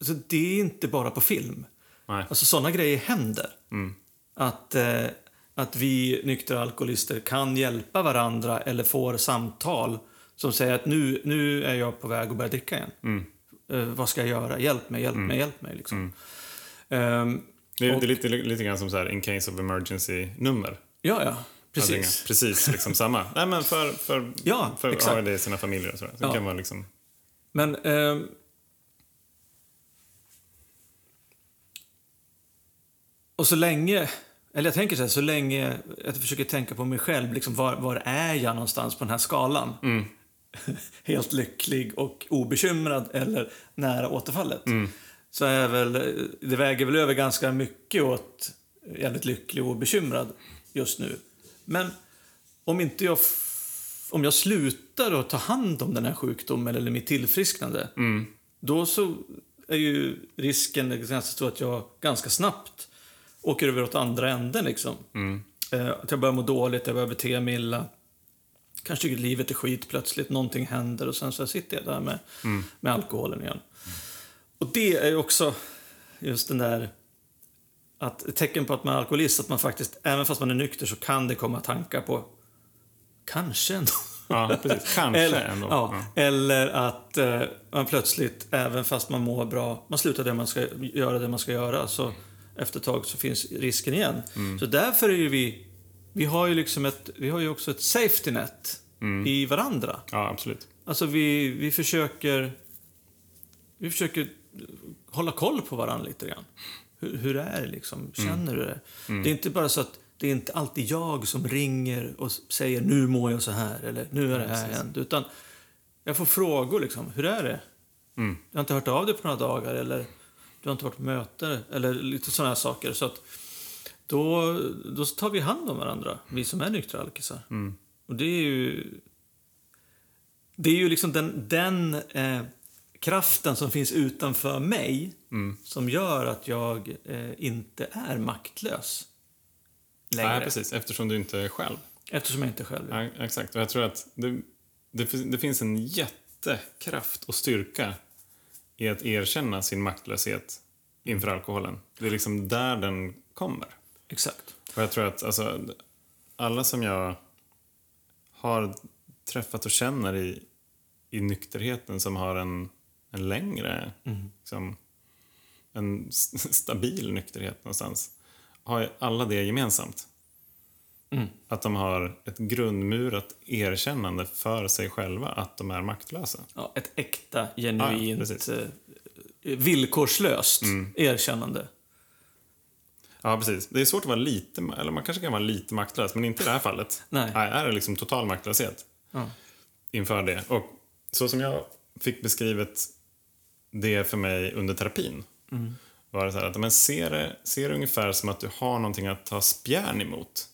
Speaker 2: alltså, det är inte bara på film.
Speaker 1: Nej.
Speaker 2: Alltså sådana grejer händer.
Speaker 1: Mm.
Speaker 2: Att, eh, att vi nyktra alkoholister kan hjälpa varandra eller får samtal som säger att nu, nu är jag på väg att börja dricka igen.
Speaker 1: Mm.
Speaker 2: Eh, vad ska jag göra? Hjälp mig, hjälp mig, hjälp mig. Liksom. Ehm,
Speaker 1: Det, är-
Speaker 2: Och-
Speaker 1: det är lite, lite grann som så här in case of emergency-nummer.
Speaker 2: ja, ja.
Speaker 1: Att
Speaker 2: Precis.
Speaker 1: ringa. Precis, liksom samma. Nej, men för, för,
Speaker 2: Ja,
Speaker 1: för
Speaker 2: exakt.
Speaker 1: ha det i sina familjer och sådär. Så
Speaker 2: Ja.
Speaker 1: kan vara liksom...
Speaker 2: Men... ehm, och så länge... Eller jag tänker så här, så länge jag försöker tänka på mig själv, liksom var, var är jag någonstans på den här skalan?
Speaker 1: Mm.
Speaker 2: Helt lycklig och obekymrad eller nära återfallet.
Speaker 1: Mm.
Speaker 2: Så är väl, det väger väl över ganska mycket åt jävligt lycklig och obekymrad just nu. Men om inte jag, om jag slutar att ta hand om den här sjukdomen eller mitt tillfrisknande,
Speaker 1: Mm.
Speaker 2: då så är ju risken ganska stor att jag ganska snabbt åker över åt andra änden. Liksom.
Speaker 1: Mm.
Speaker 2: Eh, att jag börjar må dåligt, jag börjar bete mig illa. Kanske tycker livet är skit plötsligt, någonting händer och sen så sitter jag där med, med alkoholen igen. Och det är ju också just den där att ett tecken på att man är alkoholist, att man faktiskt, även fast man är nykter så kan det komma tankar på kanske ändå.
Speaker 1: Ja, precis. Kanske
Speaker 2: eller,
Speaker 1: ändå.
Speaker 2: Ja, eller att eh, man plötsligt, även fast man mår bra, man slutar det man ska göra det man ska göra, så efter ett tag så finns risken igen.
Speaker 1: Mm.
Speaker 2: Så därför är ju vi, vi har ju liksom ett, vi har ju också ett safety net
Speaker 1: Mm.
Speaker 2: i varandra.
Speaker 1: Ja, absolut.
Speaker 2: Alltså vi, vi försöker, vi försöker hålla koll på varandra lite grann. Hur, hur är det liksom? Känner du det? Det är inte bara så att det är inte alltid jag som ringer och säger nu mår jag så här eller nu är det här hänt. Utan jag får frågor liksom. Hur är det?
Speaker 1: Mm.
Speaker 2: Jag har inte hört av dig på några dagar eller du har inte varit på möte eller lite sådana här saker. Så att då, då tar vi hand om varandra, vi som är nyktra alkisar.
Speaker 1: Mm.
Speaker 2: Och det är ju... Det är ju liksom den, den eh, kraften som finns utanför mig
Speaker 1: Mm.
Speaker 2: som gör att jag eh, inte är maktlös längre.
Speaker 1: Nej, precis. Eftersom du inte är själv.
Speaker 2: Eftersom jag inte själv är.
Speaker 1: Ja, exakt. Och jag tror att det, det, det finns en jättekraft och styrka i att erkänna sin maktlöshet inför alkoholen. Det är liksom där den kommer.
Speaker 2: Exakt.
Speaker 1: Och jag tror att alltså, alla som jag har träffat och känner i, i nykterheten som har en, en längre, liksom, en stabil nykterhet någonstans, har alla det gemensamt.
Speaker 2: Mm.
Speaker 1: Att de har ett grundmurat erkännande för sig själva att de är maktlösa.
Speaker 2: Ja, ett äkta,
Speaker 1: Ja, ja,
Speaker 2: genuint,
Speaker 1: precis.
Speaker 2: eh, villkorslöst
Speaker 1: Mm.
Speaker 2: erkännande.
Speaker 1: Ja, precis. Det är svårt att vara lite, eller man kanske kan vara lite maktlös, men inte i det här fallet.
Speaker 2: Nej.
Speaker 1: Nej, är det liksom total maktlöshet.
Speaker 2: Ja.
Speaker 1: inför det. Och så som jag fick beskrivet det för mig under terapin var det så här att men ser, det, ser det ungefär som att du har någonting att ta spjärn emot.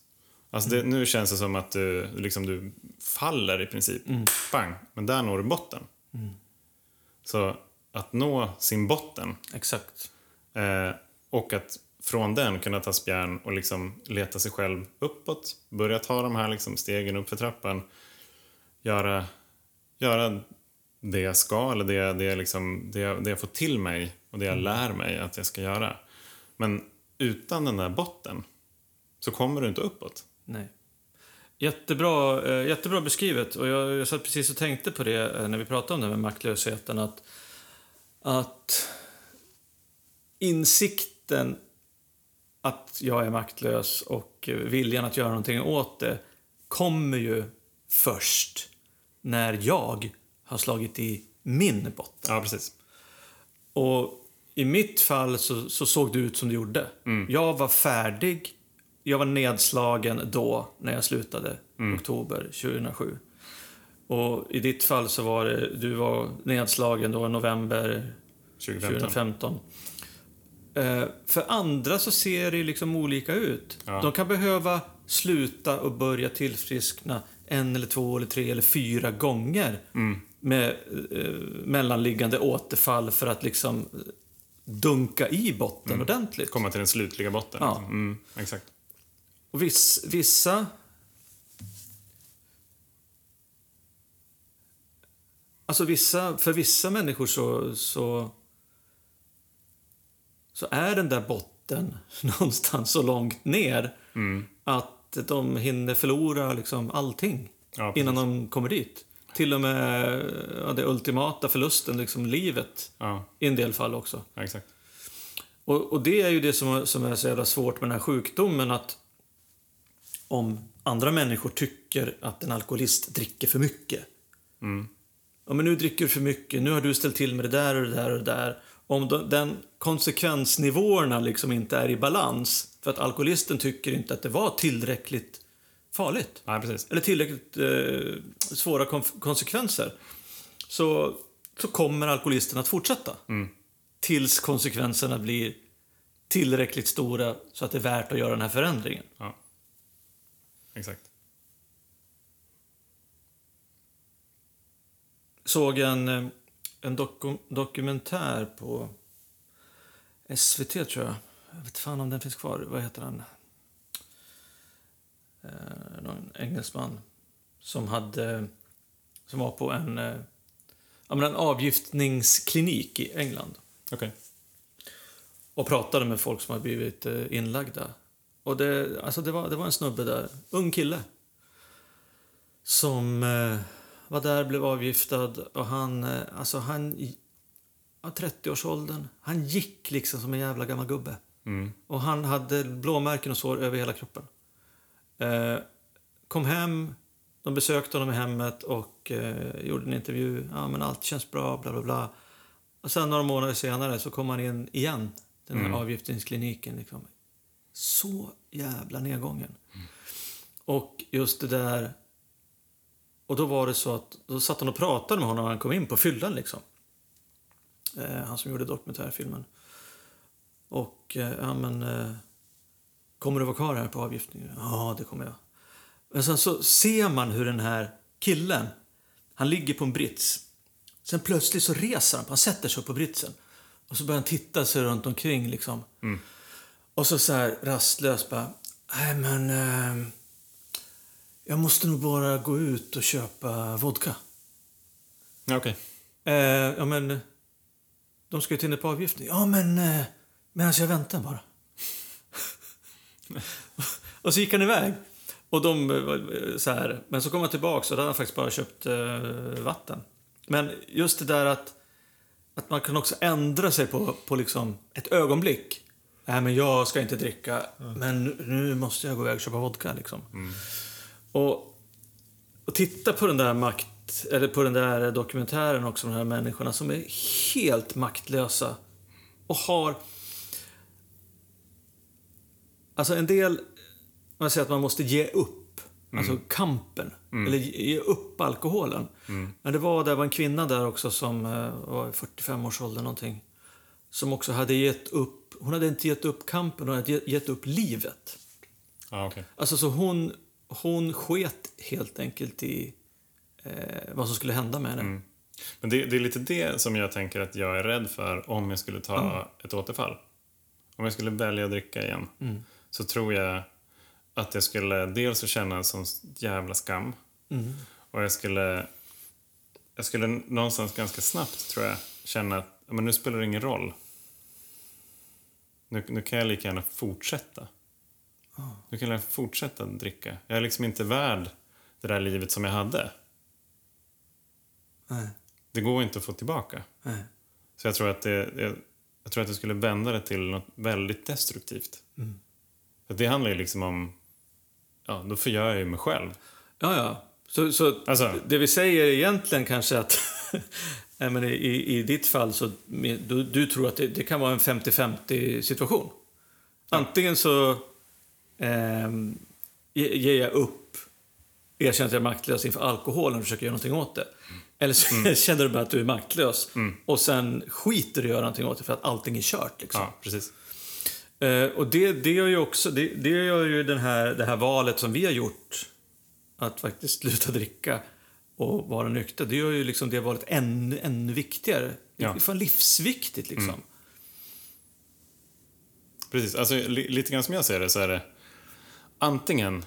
Speaker 1: Alltså det, nu känns det som att du, liksom du faller i princip. Bang! Men där når du botten. Så att nå sin botten
Speaker 2: Exakt.
Speaker 1: Eh, och att från den kunna ta spjärn och liksom leta sig själv uppåt. Börja ta de här liksom stegen upp för trappan. Göra, göra det jag ska eller det, det, liksom, det, jag, det jag får till mig och det jag lär mig att jag ska göra. Men utan den där botten
Speaker 2: så
Speaker 1: kommer du inte uppåt.
Speaker 2: Nej. Jättebra, eh, jättebra beskrivet. Och jag, jag satt precis och tänkte på det eh, när vi pratade om det med maktlösheten. Att, att insikten att jag är maktlös och viljan att göra någonting åt det kommer ju först när jag har slagit i min botten.
Speaker 1: Ja, precis.
Speaker 2: Och i mitt fall så, så såg det ut som det gjorde. Mm. Jag var färdig. Jag var nedslagen då, när jag slutade, mm. oktober 2007. Och i ditt fall så var det, du var nedslagen då i november 2015. 2015. Eh, för andra så ser det liksom olika ut. Ja. De kan behöva sluta och börja tillfriskna en eller två eller tre eller fyra gånger mm. med eh, mellanliggande återfall för att liksom dunka i botten mm. ordentligt.
Speaker 1: Komma till den slutliga botten. Ja. Liksom. Mm, exakt.
Speaker 2: Och viss, vissa... Alltså vissa, för vissa människor så, så, så är den där botten någonstans så långt ner mm. att de hinner förlora liksom allting ja, innan de kommer dit. Till och med ja, det ultimata förlusten, liksom livet. Ja. I en del fall också.
Speaker 1: Ja, exakt.
Speaker 2: Och, och, det är ju det som, som är så jävla svårt med den här sjukdomen. Att om andra människor tycker att en alkoholist dricker för mycket. Mm. Ja, men nu dricker du för mycket, nu har du ställt till med det där och det där och det där. Om de, den konsekvensnivåerna liksom inte är i balans, för att alkoholisten tycker inte att det var tillräckligt farligt.
Speaker 1: Nej, precis.
Speaker 2: Eller tillräckligt eh, svåra konsekvenser. Så, så kommer alkoholisten att fortsätta. Mm. Tills konsekvenserna blir tillräckligt stora så att det är värt att göra den här förändringen.
Speaker 1: Ja. Exakt.
Speaker 2: Såg en, eh, en doku dokumentär på SVT, tror jag. Jag vet fan om den finns kvar. Vad heter den? eh, någon engelsman som hade som var på en, eh, en avgiftningsklinik i England.
Speaker 1: Okay.
Speaker 2: Och pratade med folk som hade blivit eh, inlagda. Och det, alltså det, var, det var en snubbe där, ung kille, som eh, var där, blev avgiftad och han, eh, alltså han, i 30-årsåldern, han gick liksom som en jävla gammal gubbe. Mm. Och han hade blåmärken och sår över hela kroppen. Eh, kom hem, de besökte honom i hemmet och eh, gjorde en intervju. Ja, men allt känns bra, bla bla bla. Och sen några månader senare så kom han in igen, den här mm. avgiftningskliniken. Liksom. Så jävla nedgången. Mm. Och just det där... Och då var det så att då satt han och pratade med honom när han kom in på fyllan liksom. Eh, han som gjorde dokumentärfilmen. Och, eh, ja men... Eh, Kommer du vara kvar här på avgiftningen? Ja, det kommer jag. Men sen så ser man hur den här killen, han ligger på en brits. Sen plötsligt så reser han, han sätter sig upp på britsen. Och så börjar han titta sig runt omkring liksom. Mm. Och så så här rastlöst bara, nej men... Eh, jag måste nog bara gå ut och köpa vodka.
Speaker 1: Okej. Okay.
Speaker 2: Eh, ja men, de ska ju till på avgiftning. Ja men, eh, medan jag väntar bara. och så gick han iväg. Och de, eh, så här, men så kom han tillbaka och då hade han faktiskt bara köpt uh, vatten. Men just det där att, att man kan också ändra sig på, på liksom ett ögonblick. Nej, men jag ska inte dricka, mm. men nu måste jag gå iväg och köpa vodka. Liksom. Mm. Och, och titta på den där makt, eller på den där dokumentären också, de här människorna som är helt maktlösa och har Alltså en del, man säger att man måste ge upp. Alltså mm. kampen. Mm. Eller ge upp alkoholen. Mm. Men det var, det var en kvinna där också som eh, var i 45 års ålder någonting. Som också hade gett upp, hon hade inte gett upp kampen, hon hade gett upp livet.
Speaker 1: Ah, okay.
Speaker 2: Alltså så hon, hon sket helt enkelt i eh, vad som skulle hända med henne. Mm.
Speaker 1: Men det, det, är lite det som jag tänker att jag är rädd för om jag skulle ta mm. ett återfall. Om jag skulle välja att dricka igen. Mm så tror jag att jag skulle dels känna en sån jävla skam. Mm. Och jag skulle, jag skulle någonstans ganska snabbt, tror jag, känna att men nu spelar det ingen roll. Nu, nu kan jag lika gärna fortsätta. Hur kan jag fortsätta dricka? Jag är liksom inte värd det där livet som jag hade.
Speaker 2: Nej.
Speaker 1: Det går inte att få tillbaka.
Speaker 2: Nej.
Speaker 1: Så jag tror att det, jag, jag tror att det skulle vända det till något väldigt destruktivt. För det handlar ju liksom om... Ja, då förgör jag ju mig själv.
Speaker 2: Ja, ja. Så, så
Speaker 1: Alltså-
Speaker 2: det vi säger egentligen kanske att... Nej, men i, i, ditt fall så du, du tror att det, det kan vara en 50-50 situation. Antingen så ge- ger jag upp, erkänner att jag är maktlös inför alkoholen och försöker göra någonting åt det. Eller så känner du bara att du är maktlös och sen skiter du i att göra någonting åt det för att allting är kört. Liksom.
Speaker 1: Ja, precis.
Speaker 2: Eh, och det, det gör ju också, det, det gör ju den här, det här valet som vi har gjort, att faktiskt sluta dricka och vara nykter, det gör ju liksom det valet ännu, ännu viktigare.
Speaker 1: Ja.
Speaker 2: Det är fan livsviktigt liksom.
Speaker 1: Precis. Alltså, li, lite grann som jag ser det så är det antingen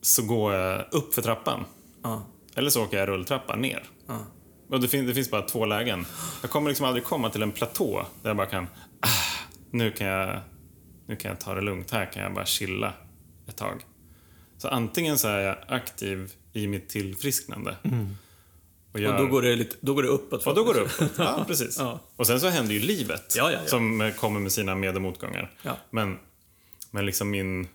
Speaker 1: så går jag upp för trappan
Speaker 2: Ja,
Speaker 1: eller så åker jag rulltrappan ner.
Speaker 2: ja.
Speaker 1: Och det, fin, det finns bara två lägen. Jag kommer liksom aldrig komma till en platå där jag bara kan... Ah, nu, kan jag, nu kan jag ta det lugnt. Här kan jag bara chilla ett tag. Så antingen så är jag aktiv i mitt tillfrisknande. Och, gör,
Speaker 2: Och då går det, lite, då går det uppåt.
Speaker 1: och då går det uppåt. Ja, precis.
Speaker 2: Ja.
Speaker 1: Och sen så händer ju livet
Speaker 2: Ja, ja, ja.
Speaker 1: som kommer med sina med och motgångar.
Speaker 2: Ja.
Speaker 1: Men, men liksom min,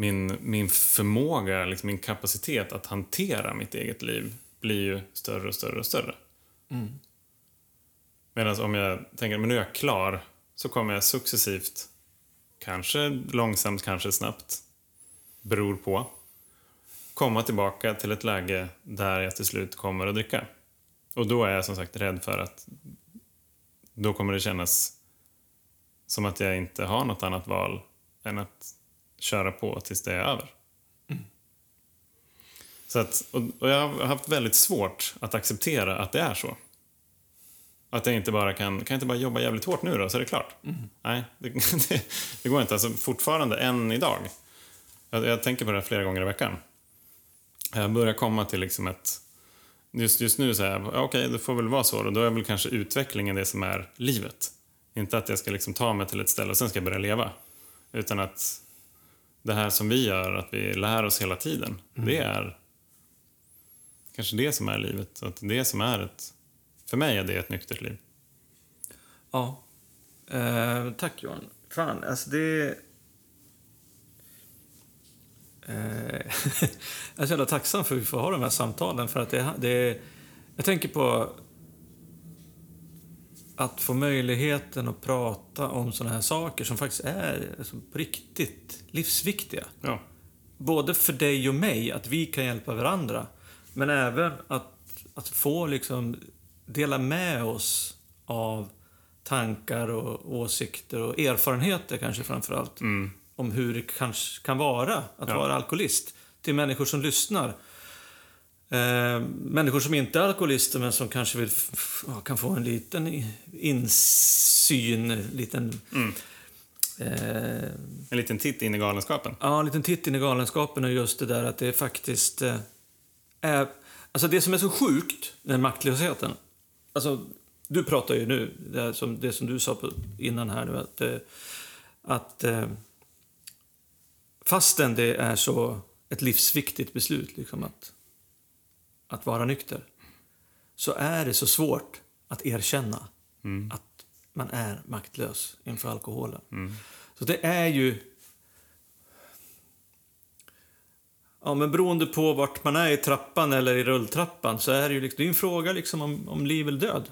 Speaker 1: min, min förmåga, liksom min kapacitet att hantera mitt eget liv blir ju större och större och större.
Speaker 2: Mm.
Speaker 1: Medan om jag tänker men nu är jag klar så kommer jag successivt, kanske långsamt, kanske snabbt, beror på, komma tillbaka till ett läge där jag till slut kommer att dricka. Och då är jag som sagt rädd för att då kommer det kännas som att jag inte har något annat val än att köra på tills det är över. Så att, och, jag har haft väldigt svårt att acceptera att det är så. Att jag inte bara kan, kan jag inte bara jobba jävligt hårt nu då, så är det klart? Nej, det, det, det går inte. Alltså fortfarande, än idag. Jag, jag tänker på det här flera gånger i veckan. Jag börjar komma till liksom ett... Just, just nu så är jag, ja, okej, det får väl vara så då. Då är väl kanske utvecklingen det som är livet. Inte att jag ska liksom ta mig till ett ställe och sen ska jag börja leva. Utan att det här som vi gör, att vi lär oss hela tiden, det är kanske det som är livet. Att det som är ett... För mig är det ett nyktert liv.
Speaker 2: Ja. Eh, tack Johan. Fan, alltså det... Eh, jag är så jävla tacksam för att vi får ha de här samtalen. För att det, det, jag tänker på att få möjligheten att prata om såna här saker som faktiskt är alltså, på riktigt livsviktiga.
Speaker 1: Ja,
Speaker 2: Både för dig och mig, att vi kan hjälpa varandra. Men även att, att få liksom dela med oss av tankar och åsikter och erfarenheter kanske framför allt. Om hur det kanske kan vara att
Speaker 1: Ja.
Speaker 2: vara alkoholist. Till människor som lyssnar. Eh, människor som inte är alkoholister men som kanske vill, kan få en liten insyn, en liten... Eh,
Speaker 1: en liten titt in i galenskapen.
Speaker 2: Ja, en liten titt in i galenskapen och just det där att det faktiskt eh, är... Alltså det som är så sjukt, den maktlösheten. Alltså, du pratar ju nu, det som, det som du sa på, innan här nu, att, eh, att eh, fastän det är så ett livsviktigt beslut, liksom att, att vara nykter, så är det så svårt att erkänna att man är maktlös inför alkoholen. Så det är ju Ja, men beroende på vart man är i trappan eller i rulltrappan så är det ju liksom, det är en fråga liksom om, om liv eller död.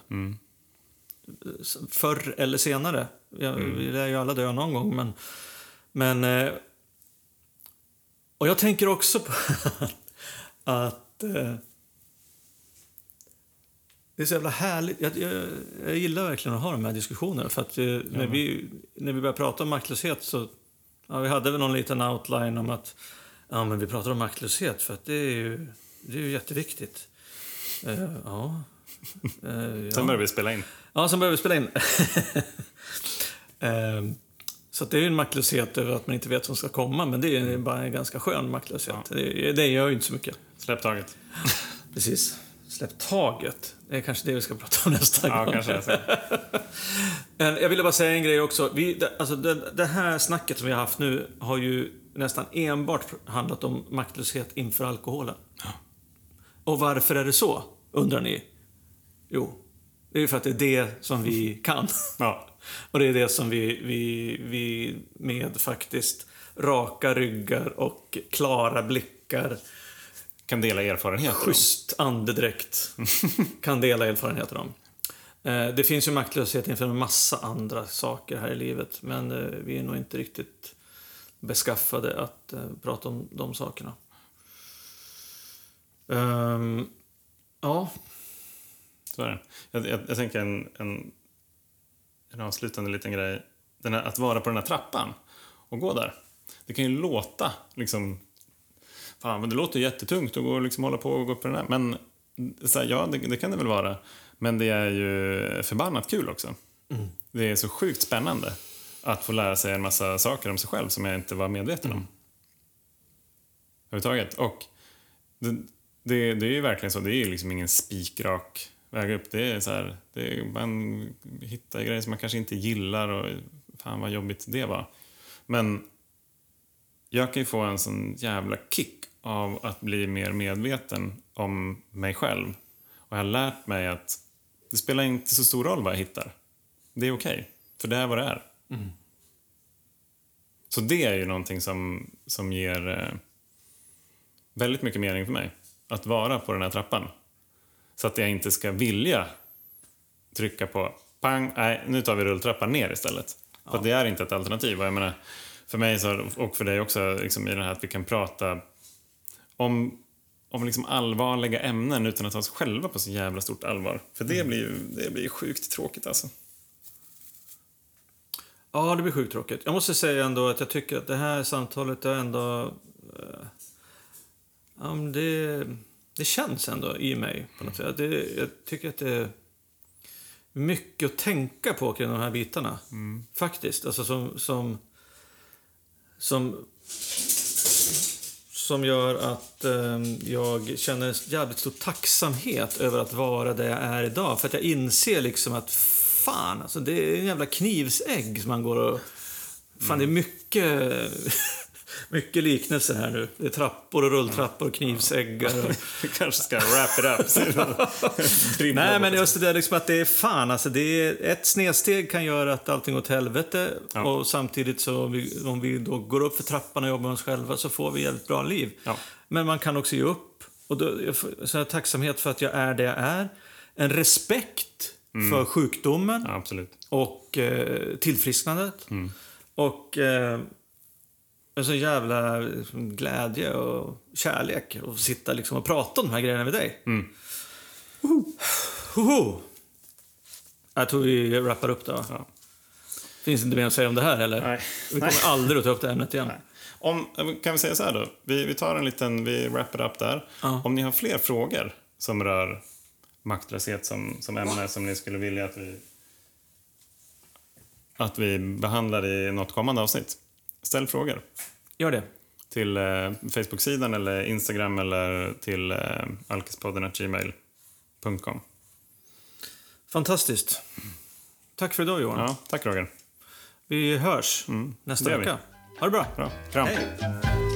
Speaker 2: S- Förr eller senare. Ja, Vi lär ju alla dö någon gång, men... men eh, och jag tänker också på att... eh, det är så jävla härligt. Jag, jag, jag gillar verkligen att ha de här diskussionerna. För att eh, när, vi, när vi började prata om maktlöshet så... Ja, vi hade väl någon liten outline om att ja, men vi pratar om maktlöshet för att det är ju, det är ju jätteviktigt. Eh, ja. Eh, ja.
Speaker 1: Sen börjar vi spela in.
Speaker 2: Ja, sen började vi spela in. Ehm, så det är ju en maktlöshet över att man inte vet vad som ska komma, men det är bara en ganska skön maktlöshet. Det, det gör ju inte så mycket.
Speaker 1: Släpp taget.
Speaker 2: Precis. Släppt taget. Det är kanske det vi ska prata om nästa
Speaker 1: Ja,
Speaker 2: gång.
Speaker 1: kanske det så.
Speaker 2: Jag ville bara säga en grej också. Vi, det, alltså det, det här snacket som vi har haft nu har ju nästan enbart handlat om maktlöshet inför alkoholen. Och varför är det så, undrar ni? Jo, det är ju för att det är det som vi kan.
Speaker 1: Ja.
Speaker 2: Och det är det som vi, vi, vi med faktiskt raka ryggar och klara blickar,
Speaker 1: Kan dela erfarenheter
Speaker 2: schysst andedräkt kan dela erfarenheter om. Eh, Det finns ju maktlöshet inför en massa andra saker här i livet, men eh, vi är nog inte riktigt beskaffade att eh, prata om de sakerna. Ehm, ja,
Speaker 1: Så är det. Jag, jag, jag tänker en, en, en avslutande liten grej. Här, att vara på den här trappan och gå där. Det kan ju låta liksom... Fan, men det låter jättetungt att gå och liksom hålla på och gå på den här. Men så här, ja, det, det kan det väl vara. Men det är ju förbannat kul också. Det är så sjukt spännande att få lära sig en massa saker om sig själv som jag inte var medveten om. Överhuvudtaget. Och det, det, det är ju verkligen så. Det är liksom ingen spikrak väg upp. Det är så här, det är, man hittar grejer som man kanske inte gillar och fan vad jobbigt det var. Men jag kan ju få en sån jävla kick av att bli mer medveten om mig själv. Och jag har lärt mig att det spelar inte så stor roll vad jag hittar. Det är okej, för det är vad det är. Så det är ju någonting som, som ger eh, väldigt mycket mening för mig. Att vara på den här trappan. Så att jag inte ska vilja trycka på pang, nej, nu tar vi rulltrappan ner istället. För att det är inte ett alternativ. Och jag menar, för mig så, och för dig också, liksom, i det här att vi kan prata om, om liksom allvarliga ämnen utan att ta oss själva på så jävla stort allvar. För det blir ju det blir ju sjukt tråkigt alltså.
Speaker 2: Ja, det blir sjukt tråkigt. Jag måste säga ändå att jag tycker att det här samtalet är ändå... Eh, ja, det, det känns ändå i mig på något sätt. Det, jag tycker att det är mycket att tänka på kring de här bitarna. Faktiskt. Alltså som... som som som gör att eh, jag känner en jävligt stor tacksamhet över att vara där jag är idag. För att jag inser liksom att fan, alltså det är en jävla knivsägg som man går och... Fan, det är mycket, mycket liknelser här nu. Det är trappor och rulltrappor och knivsäggar. Och...
Speaker 1: Vi kanske ska wrap it up.
Speaker 2: Nej, men just det där liksom att det är fan, alltså det är, ett snedsteg kan göra att allting går åt helvete.
Speaker 1: Ja.
Speaker 2: Och samtidigt så om vi, om vi då går upp för trappan och jobbar med oss själva så får vi ett bra liv.
Speaker 1: Ja.
Speaker 2: Men man kan också ge upp. Och då, jag får så här, tacksamhet för att jag är det jag är. En respekt för sjukdomen
Speaker 1: Ja,
Speaker 2: och eh, tillfrisknandet. Och eh, en sån jävla liksom, glädje och kärlek att sitta liksom, och prata om de här grejerna med dig. Woho! Woho! Jag tror vi rappar upp då.
Speaker 1: Ja.
Speaker 2: Finns inte mer att säga om det här eller?
Speaker 1: Nej.
Speaker 2: Vi kommer aldrig att ta upp det ämnet igen.
Speaker 1: Om, kan vi säga så här då? Vi, vi tar en liten, vi wrap it up där.
Speaker 2: Ja.
Speaker 1: Om ni har fler frågor som rör maktlöshet som, som ämne som ni skulle vilja att vi att vi behandlar i något kommande avsnitt. Ställ frågor
Speaker 2: Gör det.
Speaker 1: till eh, Facebook-sidan eller Instagram eller till eh, alkispodden.gmail.com.
Speaker 2: Fantastiskt. Tack för idag Johan.
Speaker 1: Ja, tack Roger.
Speaker 2: Vi hörs nästa
Speaker 1: det gör vi.
Speaker 2: vecka. Ha det bra.
Speaker 1: Bra. Kram.
Speaker 2: Hej.